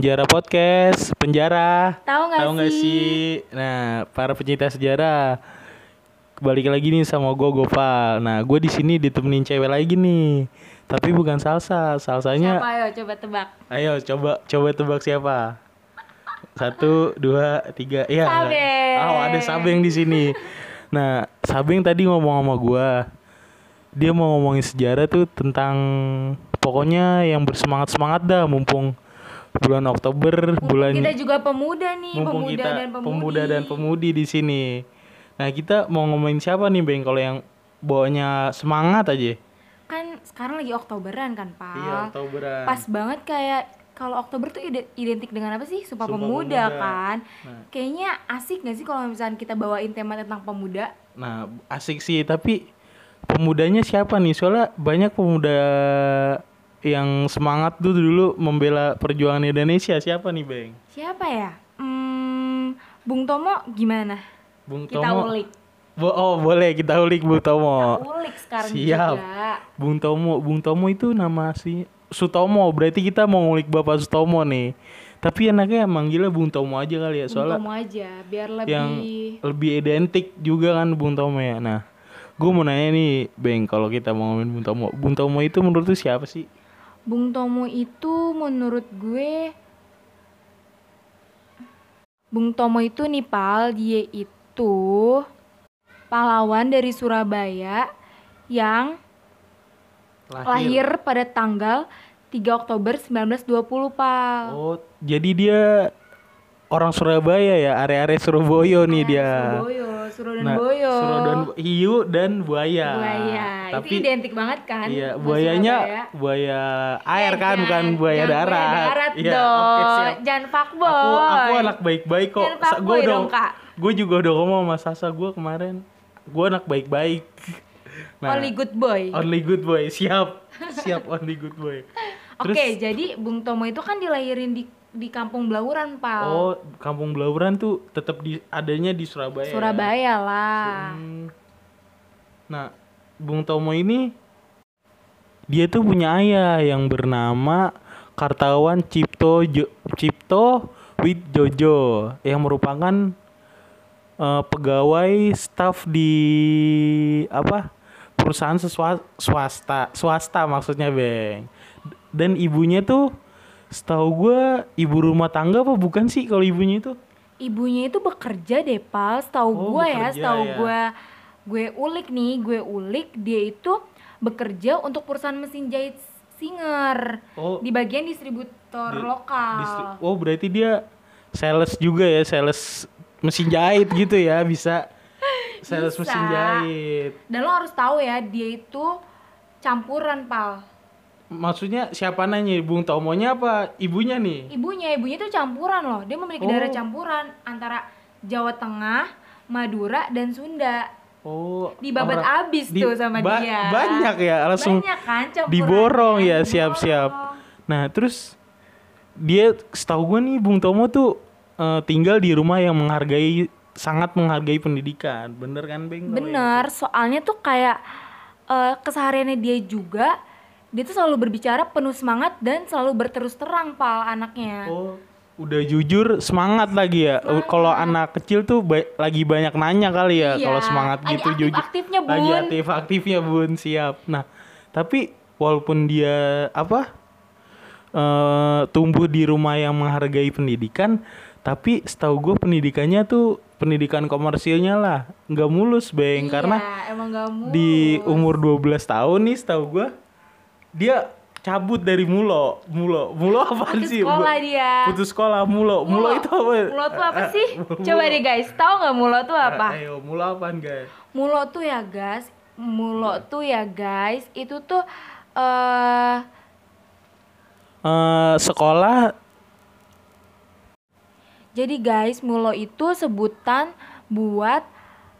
Penjara Podcast, penjara. Tahu nggak Tahu nggak sih? sih? Nah, para pecinta sejarah. Balik lagi nih sama gue Gopal. Nah, gue di sini ditemenin cewek lagi nih. Tapi bukan salsa, salsanya. Siapa ayo coba tebak. Ayo coba coba tebak siapa? Satu, dua, tiga. Iya. Sabeng. Oh, ada Sabeng di sini. Nah, Sabeng tadi ngomong sama gua. Dia mau ngomongin sejarah tuh tentang pokoknya yang bersemangat-semangat dah mumpung bulan Oktober, Mumpung bulan kita juga pemuda nih, mumpung pemuda kita dan pemudi. pemuda dan pemudi di sini. Nah, kita mau ngomongin siapa nih, Beng? Kalau yang bawanya semangat aja. Kan sekarang lagi Oktoberan kan, Pak. Iya, Oktoberan. Pas banget kayak kalau Oktober tuh ide- identik dengan apa sih? Sumpah, Sumpah pemuda, Pemuda. kan. Nah. Kayaknya asik gak sih kalau misalnya kita bawain tema tentang pemuda? Nah, asik sih, tapi pemudanya siapa nih? Soalnya banyak pemuda yang semangat tuh dulu membela perjuangan Indonesia. Siapa nih, Bang? Siapa ya? Hmm, Bung Tomo gimana? Bung Kita Tomo. ulik. Bo- oh, boleh kita ulik Bung Tomo. Ulik sekarang Siap. juga. Bung Tomo, Bung Tomo itu nama asli Sutomo. Berarti kita mau ngulik Bapak Sutomo nih. Tapi enaknya manggilnya Bung Tomo aja kali ya, Bung soalnya Tomo aja biar lebih yang lebih identik juga kan Bung Tomo ya. Nah, gue mau nanya nih, Beng, kalau kita mau ngomongin Bung Tomo, Bung Tomo itu menurut lu siapa sih? Bung Tomo itu menurut gue Bung Tomo itu nih Pal, dia itu pahlawan dari Surabaya yang lahir, pada tanggal 3 Oktober 1920 Pal. Oh, jadi dia orang Surabaya ya, area-area Surabaya nih dia. Surabaya, Suro dan Nah, Boyo. Suro dan hiu dan buaya. Buaya. Tapi itu identik banget kan? iya, buayanya buaya air Eh, kan, bukan jangan- buaya jangan darat. Buaya darat Iya, dong. oke, siap. Jangan fuckboy. Aku aku anak baik-baik kok. Jangan udah dong, Kak. Gue juga udah ngomong sama Sasa gue kemarin. Gue anak baik-baik. Only good boy. Only good boy, siap. Siap only good boy. Oke, Terus jadi Bung Tomo itu kan dilahirin di di Kampung Blauran, Pal. Oh, Kampung Blauran tuh tetap di adanya di Surabaya. ya? Surabaya lah. Hmm. Nah, Bung Tomo ini dia tuh punya ayah yang bernama Kartawan Cipto Jo- Cipto Widjojo yang merupakan eh, pegawai staf di apa perusahaan swasta swasta maksudnya beng dan ibunya tuh setahu gue ibu rumah tangga apa bukan sih kalau ibunya itu Ibunya itu bekerja deh, Pal. Setahu Oh, gue ya, setahu ya. gue gue ulik nih, gue ulik dia itu bekerja untuk perusahaan mesin jahit Singer oh di bagian distributor Di- lokal. Distri- oh berarti dia sales juga ya sales mesin jahit gitu ya bisa sales Bisa. mesin jahit Dan lo harus tahu ya, dia itu campuran, Pal. Maksudnya siapa nanya Bung Tomonya apa ibunya nih Ibunya, ibunya itu campuran loh. Dia memiliki Oh. darah campuran antara Jawa Tengah, Madura, dan Sunda. oh Dibabat orang- abis di- tuh sama ba- dia. banyak ya langsung Banyak kan campurannya. diborong ya siap-siap nah terus dia setahu gue nih Bung Tomo tuh eh, tinggal di rumah yang menghargai sangat menghargai pendidikan bener kan Beng Bener, soalnya tuh kayak eh, kesehariannya dia juga dia tuh selalu berbicara penuh semangat dan selalu berterus terang pal anaknya. Oh, udah jujur semangat lagi ya. Kalau anak kecil tuh ba- lagi banyak nanya kali ya Iya, kalau semangat lagi gitu jujur. aktif-aktifnya, Bun. Lagi aktif-aktifnya Bun, siap. Nah, tapi walaupun dia apa? eh tumbuh di rumah yang menghargai pendidikan, tapi setahu gue pendidikannya tuh pendidikan komersilnya lah, nggak mulus, Beng, Iya, karena emang gak mulus. di umur 12 tahun nih setahu gua dia cabut dari mulo. Mulo. Mulo apa Putus sih? sekolah Bu- dia. putus sekolah. Mulo. Mulo, itu apa? Mulo tuh apa Eh, sih? mulo. Coba deh guys, tahu nggak mulo tuh apa? Eh, ayo mulo apaan guys? Mulo tuh ya guys, mulo tuh ya guys, itu tuh eh Eh, sekolah. Jadi guys, mulo itu sebutan buat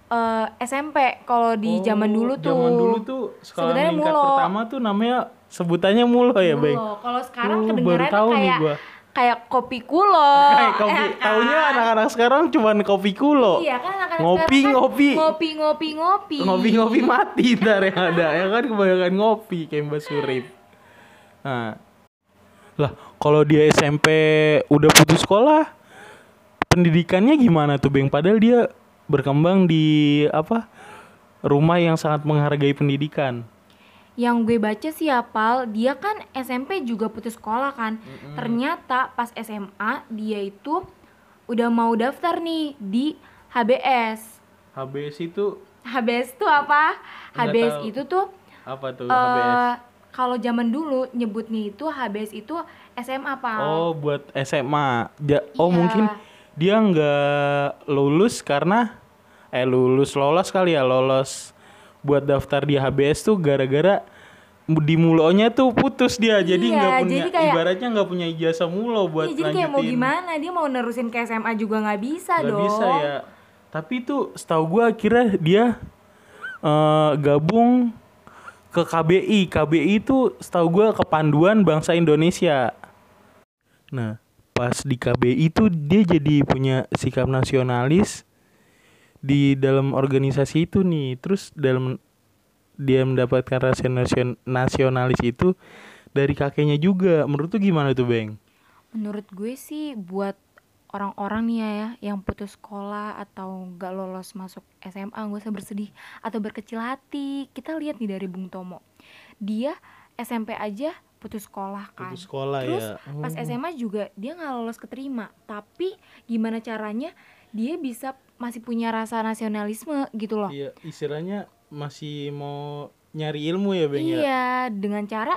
eh, SMP kalau di Oh, zaman dulu tuh. zaman dulu tuh sekolah Sebenarnya mulo. pertama tuh namanya sebutannya mulo ya Mulo. Kalau sekarang Oh, baru tahu nih kayak gua. kayak kopi kulo. kayak kopi ya kan? taunya anak-anak sekarang cuman kopi kulo Iya kan anak-anak Ngopi, sekarang kan ngopi. ngopi ngopi ngopi. ngopi-ngopi mati ntar yang ada ya kan kebanyakan ngopi kayak Mbak Surip nah Lah, kalau dia SMP udah putus sekolah, pendidikannya gimana tuh, Bang? Padahal dia berkembang di apa? Rumah yang sangat menghargai pendidikan. Yang gue baca sih apal, dia kan SMP juga putus sekolah kan. Ternyata pas SMA dia itu udah mau daftar nih di HBS. HBS itu HBS tuh apa? Nggak HBS tahu. itu tuh apa tuh eh, HBS? kalau zaman dulu nyebutnya itu HBS itu SMA pal. Oh, buat SMA. Ja- oh, Iya. mungkin dia nggak lulus karena eh lulus lolos kali ya, lolos buat daftar di HBS tuh gara-gara di mulonya tuh putus dia. Jadi Iya, nggak punya jadi kayak- ibaratnya nggak punya ijazah mulo buat Iya, jadi kayak mau lanjutin. gimana? Dia mau nerusin ke SMA juga nggak bisa Nggak dong. bisa ya. Tapi tuh setahu gua akhirnya dia eh, gabung ke KBI. KBI itu setahu gua kepanduan bangsa Indonesia. Nah, pas di KBI itu dia jadi punya sikap nasionalis di dalam organisasi itu nih. Terus dalam dia mendapatkan rasa nasion- nasionalis itu dari kakeknya juga. Menurut tuh gimana tuh, Bang? Menurut gue sih buat orang-orang nih ya yang putus sekolah atau gak lolos masuk SMA gak usah bersedih atau berkecil hati. Kita lihat nih dari Bung Tomo. Dia SMP aja putus sekolah kan. Putus sekolah Terus ya. pas. SMA juga dia nggak lolos keterima. Tapi gimana caranya dia bisa masih punya rasa nasionalisme gitu loh. Iya, istilahnya masih mau nyari ilmu ya, Bang ya? Iya, dengan cara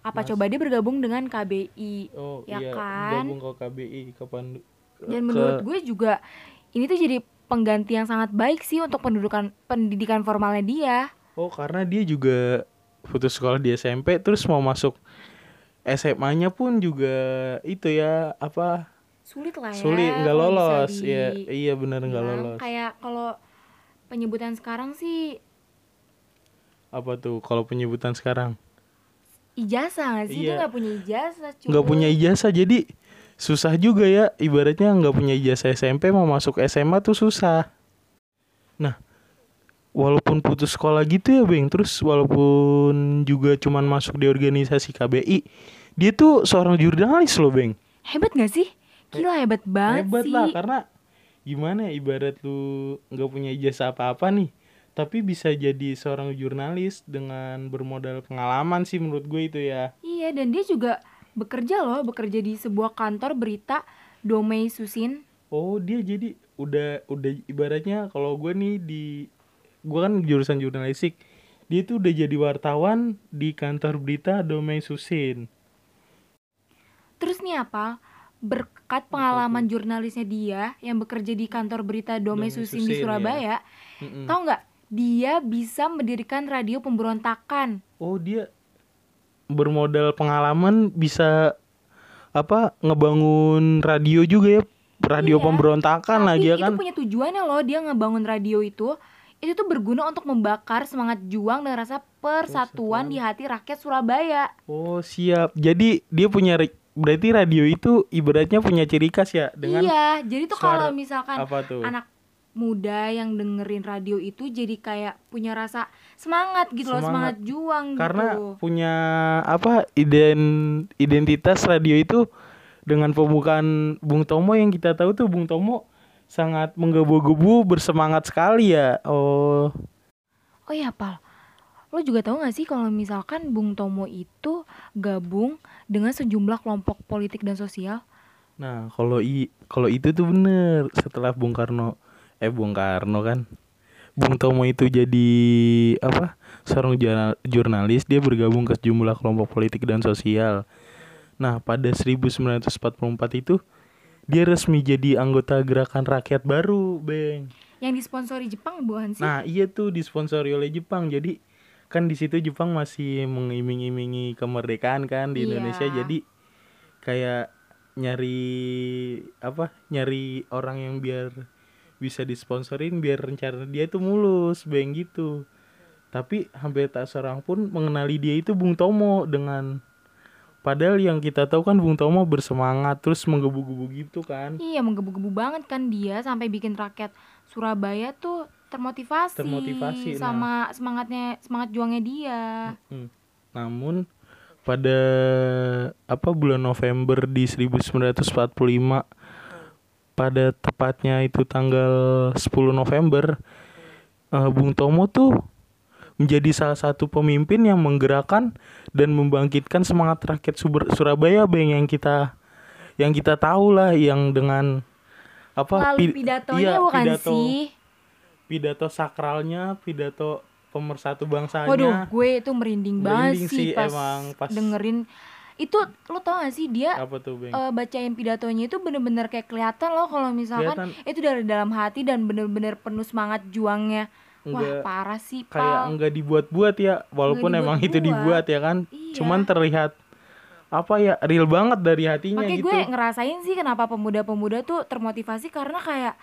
apa Mas- coba dia bergabung dengan KBI. Oh, Ya iya, kan? gabung ke KBI ke Pandu. ke- Dan menurut gue juga ini tuh jadi pengganti yang sangat baik sih untuk pendudukan pendidikan formalnya dia. Oh, karena dia juga putus sekolah di SMP terus mau masuk SMA-nya pun juga itu ya apa Sulit lah ya. sulit nggak lolos di- iya iya benar nggak bilang. lolos Kayak kalau penyebutan sekarang sih apa tuh kalau penyebutan sekarang ijazah nggak sih? Dia Iya. nggak punya ijazah. nggak punya ijazah jadi susah juga ya ibaratnya nggak punya ijazah SMP mau masuk SMA tuh susah nah walaupun putus sekolah gitu ya bang terus walaupun juga cuman masuk di organisasi KBI dia tuh seorang jurnalis loh bang Hebat gak sih? Gila hebat banget hebat sih. lah karena gimana ya ibarat lu nggak punya ijazah apa-apa nih tapi bisa jadi seorang jurnalis dengan bermodal pengalaman sih menurut gue itu ya Iya, dan dia juga bekerja loh, bekerja di sebuah kantor berita Domei Susin. Oh dia jadi udah udah ibaratnya kalau gue nih di gue kan jurusan jurnalistik dia tuh udah jadi wartawan di kantor berita Domei Susin. Terus nih apa? Berkat pengalaman jurnalisnya dia yang bekerja di kantor berita Domei Susin di Susin, Surabaya, Mm-mm. tahu nggak? Dia bisa mendirikan radio pemberontakan. Oh dia bermodal pengalaman bisa apa ngebangun radio juga ya radio Iya, pemberontakan Tapi lagi ya itu kan. punya tujuannya loh, dia ngebangun radio itu. Itu tuh berguna untuk membakar semangat juang dan rasa persatuan Persatuan. di hati rakyat Surabaya. Oh siap. Jadi dia punya berarti radio itu ibaratnya punya ciri khas ya dengan iya, jadi tuh kalau misalkan apa tuh? anak muda yang dengerin radio itu jadi kayak punya rasa semangat gitu loh, Semangat. semangat juang karena gitu. punya apa iden identitas radio itu dengan pembukaan Bung Tomo yang kita tahu tuh Bung Tomo sangat menggebu-gebu bersemangat sekali ya oh Oh iya, Pal. Lo juga tahu gak sih kalau misalkan Bung Tomo itu gabung dengan sejumlah kelompok politik dan sosial? nah kalau i kalau itu tuh bener setelah Bung Karno eh Bung Karno kan Bung Tomo itu jadi apa seorang jurna- jurnalis dia bergabung ke sejumlah kelompok politik dan sosial nah pada 1944 itu dia resmi jadi anggota gerakan rakyat baru Beng Yang disponsori Jepang bukan sih? Nah, iya tuh disponsori oleh Jepang. Jadi kan di situ Jepang masih mengiming-imingi kemerdekaan kan di Iya. Indonesia. Jadi kayak nyari apa? Nyari orang yang biar bisa disponsorin biar rencana dia tuh mulus, beng gitu. Tapi hampir tak seorang pun mengenali dia itu Bung Tomo dengan padahal yang kita tahu kan Bung Tomo bersemangat terus menggebu-gebu gitu kan. Iya, menggebu-gebu banget kan dia sampai bikin rakyat Surabaya tuh termotivasi, Termotivasi, nah. sama semangatnya semangat juangnya dia. Hmm. Namun pada apa bulan November di 1945 pada tepatnya itu tanggal 10 November eh, Bung Tomo tuh menjadi salah satu pemimpin yang menggerakkan dan membangkitkan semangat rakyat Surabaya Bang yang kita yang kita tahu lah yang dengan apa Lalu pi- pidatonya iya, bukan pidato, sih? Pidato sakralnya pidato pemersatu bangsanya Waduh, gue itu merinding, banget Merinding sih, sih pas, emang, pas- dengerin itu lo tau gak sih dia apa tuh Bang? eh, bacain pidatonya itu bener-bener kayak kelihatan loh kalau misalkan Kelihatan. itu dari dalam hati dan bener-bener penuh semangat juangnya. Wah, Enggak parah sih, kayak Pal. enggak dibuat-buat ya walaupun emang itu dibuat ya kan Iya. cuman terlihat apa ya real banget dari hatinya Makanya gitu gue ngerasain sih kenapa pemuda-pemuda tuh termotivasi karena kayak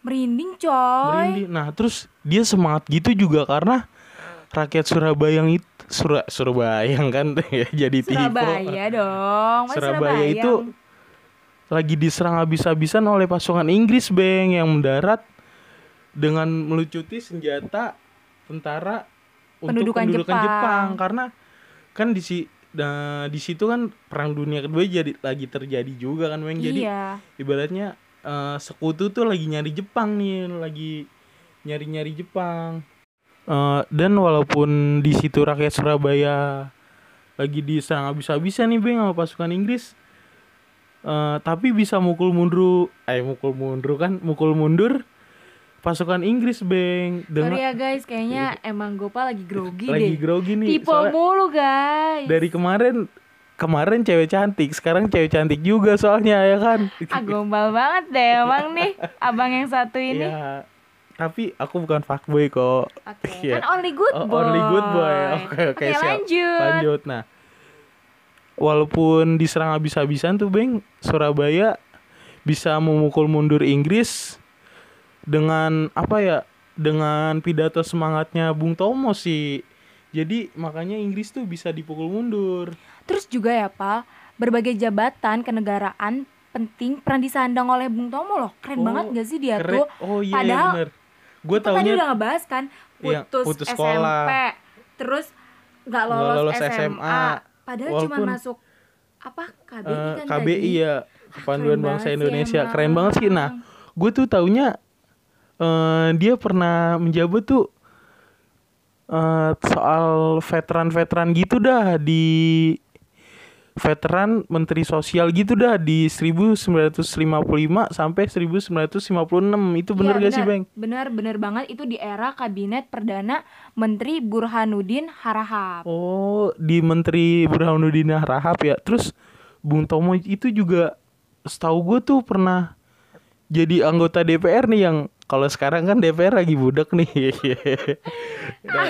merinding, coy. Merinding. nah terus dia semangat gitu juga karena rakyat Surabaya yang itu Sura, Surabaya kan ya jadi tipe Surabaya dong. Mas Surabaya itu lagi diserang habis-habisan oleh pasukan Inggris beng yang mendarat dengan melucuti senjata tentara untuk Pendudukan pendudukan Jepang. Jepang. karena kan di si nah, di situ kan perang dunia kedua jadi lagi terjadi juga kan beng jadi Iya. ibaratnya eh, sekutu tuh lagi nyari Jepang nih lagi nyari-nyari Jepang Eh, dan walaupun di situ rakyat Surabaya lagi diserang habis-habisan nih beng sama pasukan Inggris Eh, tapi bisa mukul mundur eh mukul mundur kan mukul mundur pasukan Inggris beng Sorry dengan ya guys, kayaknya emang Gopal lagi grogi lagi deh. grogi nih Tipe mulu guys. dari kemarin kemarin cewek cantik sekarang cewek cantik juga soalnya ya kan Ah gombal banget deh emang nih abang yang satu ini. ya tapi aku bukan fuckboy kok Oke, Iya. kan only good Oh, boy. only good boy. Oke, oke, siap. lanjut. lanjut nah walaupun diserang habis-habisan tuh beng Surabaya bisa memukul mundur Inggris dengan apa ya dengan pidato semangatnya Bung Tomo sih jadi makanya Inggris tuh bisa dipukul mundur Terus juga ya, Pal, berbagai jabatan kenegaraan penting pernah disandang oleh Bung Tomo loh. Keren Oh, banget gak sih dia Keren. tuh? oh iya, iya Padahal bener gue tadi taunya udah ngebahas kan Iya, putus, putus SMP, sekolah. terus nggak lolos, lolos SMA. SMA. Padahal cuma Walaupun, masuk apa KBI eh, kan KBI tadi. ya Ah, Panduan keren Bangsa Indonesia emang. keren banget sih nah gue tuh taunya eh dia pernah menjabat tuh eh soal veteran-veteran gitu dah di veteran menteri sosial gitu dah di 1955 sampai 1956 itu bener Iya, gak sih. Bang? Benar, benar banget itu di era kabinet perdana Menteri Burhanuddin Harahap. Oh, di Menteri Burhanuddin Rahab ya. Terus Bung Tomo itu juga setahu gue tuh pernah jadi anggota DPR nih yang kalau sekarang kan DPR lagi budak nih. nah,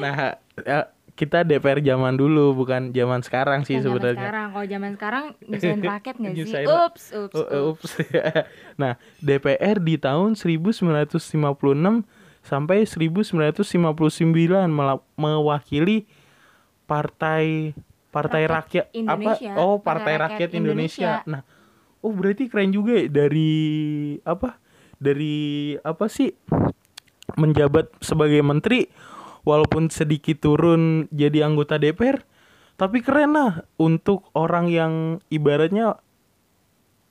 nah, eh, kita DPR zaman dulu bukan zaman sekarang sih Bukan zaman sebenarnya. sekarang, kalau zaman sekarang nyusahin rakyat nggak sih? Ups, ups, Oh, ups. ups. nah, DPR di tahun 1956 sampai 1959 mela- mewakili partai Partai Rakyat Rakyat, Indonesia. apa? Oh, Partai Partai Rakyat Rakyat, Indonesia. Indonesia. Nah, oh berarti keren juga ya dari apa? Dari apa sih? Menjabat sebagai menteri walaupun sedikit turun jadi anggota DPR, tapi keren lah untuk orang yang ibaratnya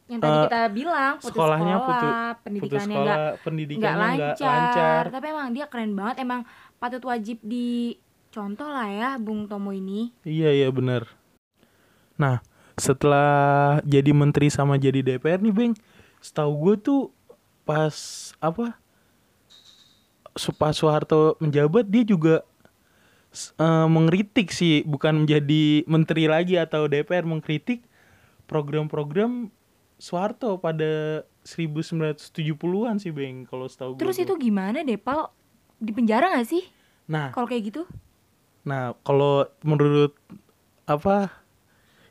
Yang tadi Eh, kita bilang putus sekolahnya sekolah, putus- putus pendidikannya sekolah, nggak nggak pendidikannya lancar. nggak lancar. Tapi emang dia keren banget, emang patut wajib dicontoh lah ya Bung Tomo ini. Iya iya benar. Nah setelah jadi menteri sama jadi DPR nih Bang, setahu gue tuh pas apa? Su- Pak Soeharto menjabat dia juga eh, mengkritik sih, bukan menjadi menteri lagi atau DPR mengkritik program-program Soeharto pada 1970-an sih Bang kalau setahu gue. Terus itu gimana deh, Pal? Di penjara gak sih Nah, kalau kayak gitu? Nah, kalau menurut apa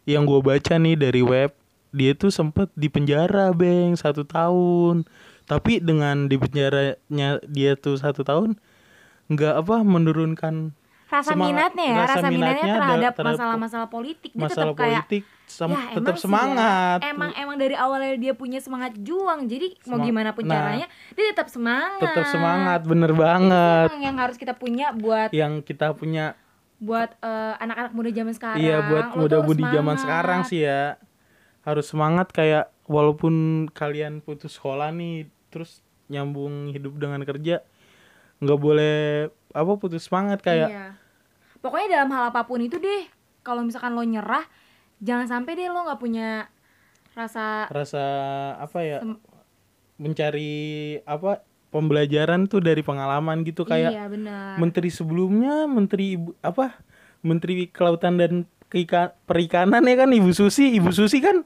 yang gue baca nih dari web, dia tuh sempet di penjara, beng satu tahun. Tapi dengan di penjaranya dia tuh satu tahun, nggak apa menurunkan Rasa Semangat- minatnya ya, rasa rasa, minatnya minatnya terhadap ada- terhadap masalah-masalah politik. Dia masalah tetap kayak politik, sem- ya, tetap sih semangat. ya. Emang emang dari awalnya dia punya semangat juang. Jadi mau Semang- gimana pun Nah, caranya, dia tetap semangat. tetap semangat, bener banget. Yang harus kita punya buat Yang kita punya buat eh, anak-anak muda zaman sekarang. Iya buat lo muda budi zaman semangat. sekarang sih ya harus semangat kayak walaupun kalian putus sekolah nih terus nyambung hidup dengan kerja nggak boleh apa putus semangat kayak Iya. Pokoknya dalam hal apa pun itu deh, kalau misalkan lo nyerah, jangan sampai deh lo nggak punya rasa rasa apa ya mencari apa pembelajaran tuh dari pengalaman gitu kayak iya benar. menteri sebelumnya menteri ibu apa menteri kelautan dan keika- perikanan ya kan ibu Susi ibu Susi kan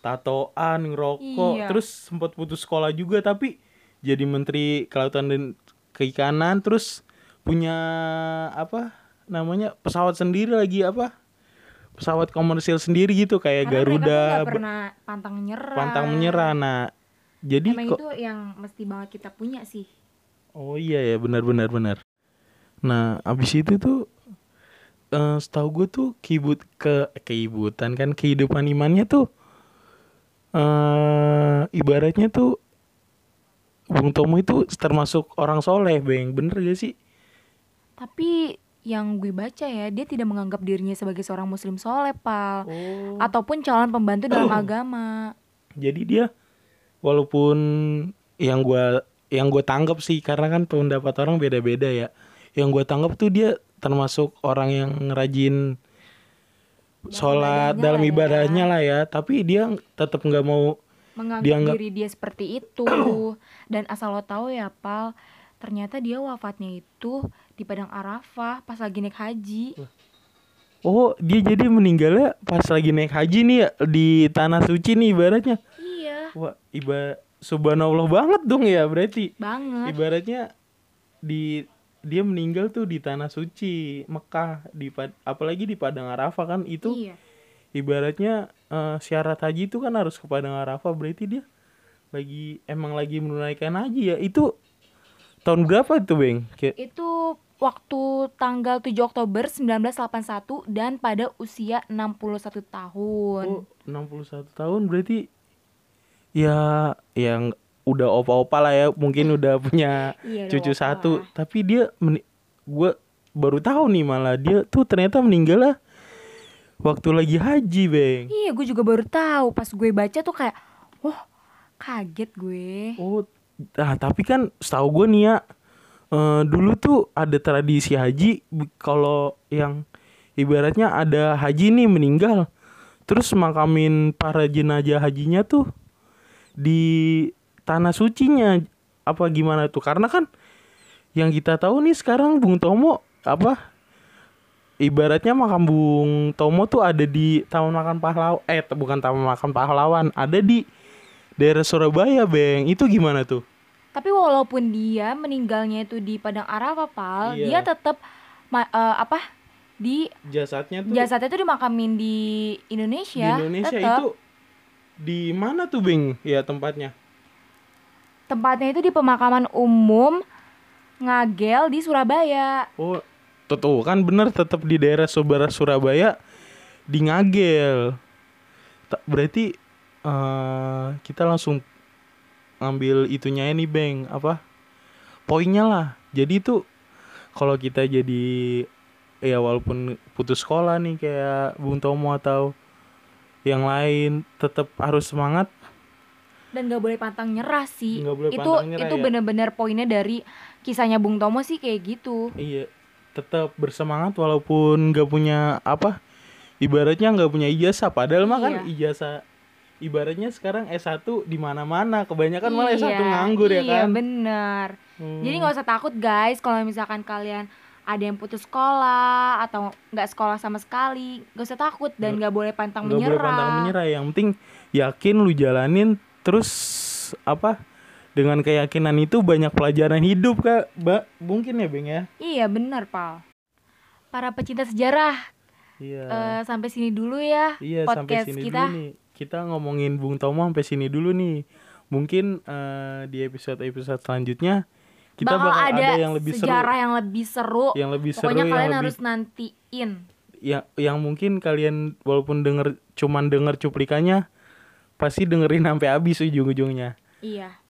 tatoan ngerokok Iya. terus sempat putus sekolah juga tapi jadi menteri kelautan dan keikanan terus punya apa namanya pesawat sendiri lagi apa pesawat komersil sendiri gitu kayak Karena Garuda pernah pantang menyerah. pantang menyerah nah jadi Emang kok itu yang mesti banget kita punya sih. Oh iya ya benar benar benar. Nah abis itu tuh eh setahu gue tuh kibut ke keibutan kan kehidupan imannya tuh eh ibaratnya tuh Bung Tomo itu termasuk orang soleh beng bener gak sih? Tapi yang gue baca ya, dia tidak menganggap dirinya sebagai seorang muslim soleh, Pal. Oh. Ataupun calon pembantu dalam agama. Jadi dia walaupun yang gua yang gue tanggap sih karena kan pendapat orang beda-beda ya. Yang gue tanggap tuh dia termasuk orang yang rajin sholat ibadahnya dalam ya. ibadahnya lah ya. Tapi dia tetap nggak mau Menganggap Dianggap- diri dia seperti itu. Dan asal lo tahu ya, Pal, ternyata dia wafatnya itu di Padang Arafah pas lagi naik haji. Oh dia jadi meninggalnya pas lagi naik haji nih ya di tanah suci nih ibaratnya. Iya, Wah iba subhanallah banget dong ya berarti. banget. Ibaratnya di dia meninggal tuh di tanah suci Mekah di Pad- apalagi di Padang Arafah kan itu Iya. ibaratnya eh, syarat haji itu kan harus ke Padang Arafah berarti dia lagi emang lagi menunaikan haji ya itu tahun berapa itu beng Kayak- Itu waktu tanggal 7 Oktober 1981 dan pada usia 61 tahun. oh 61 tahun berarti ya yang udah opa-opa lah ya mungkin udah punya Iya, cucu opa satu. tapi dia gua baru tahu nih malah dia tuh ternyata meninggal lah waktu lagi haji beng. Iya, gue juga baru tahu. Pas gue baca tuh kayak, wah kaget gue. Oh, ah, tapi kan setahu gue nih ya, eh, dulu tuh ada tradisi haji kalau yang ibaratnya ada haji nih meninggal, terus makamin para jenazah hajinya tuh di tanah sucinya apa gimana tuh? Karena kan yang kita tahu nih sekarang Bung Tomo apa ibaratnya makam Bung Tomo tuh ada di Taman Makan Pahlawan eh bukan Taman Makan Pahlawan ada di daerah Surabaya Beng itu gimana tuh Tapi walaupun dia meninggalnya itu di Padang Arafah, Pal, Iya. dia tetap ma- eh, apa? Di jasadnya tuh jasadnya tuh dimakamin di di Indonesia. Indonesia tetep. itu di mana tuh Beng ya tempatnya Tempatnya itu di pemakaman umum Ngagel di Surabaya. oh tuh, kan bener tetap di daerah Subara Surabaya di Ngagel. Berarti eh kita langsung ngambil itunya ini Beng apa? Poinnya lah. Jadi tuh kalau kita jadi ya walaupun putus sekolah nih kayak Bung Tomo atau yang lain tetap harus semangat dan gak boleh pantang nyerah sih Nggak boleh itu pantang nyerah itu ya. bener-bener poinnya dari kisahnya Bung Tomo sih kayak gitu Iya, tetap bersemangat walaupun nggak punya apa, ibaratnya nggak punya ijazah. Padahal mah kan Iya. ijazah, ibaratnya sekarang S1 di mana-mana. Kebanyakan malah S1 Iya, nganggur ya iya kan. bener Hmm. jadi nggak usah takut guys kalau misalkan kalian ada yang putus sekolah atau nggak sekolah sama sekali nggak usah takut dan nggak boleh pantang Nggak menyerah boleh pantang menyerah. Yang penting yakin lu jalanin terus apa? Dengan keyakinan itu banyak pelajaran hidup kak, Mbak. Mungkin ya Beng ya. iya bener pal para pecinta sejarah Iya. eh, sampai sini dulu ya Iya sampai podcast sini kita dulu nih. Kita ngomongin Bung Tomo sampai sini dulu nih. Mungkin eh, di episode-episode selanjutnya kita bakal, bakal, ada, ada, yang lebih seru, sejarah yang lebih seru yang lebih seru, pokoknya yang kalian lebih harus nantiin yang yang mungkin kalian walaupun denger cuman denger cuplikannya pasti dengerin sampai habis ujung-ujungnya. iya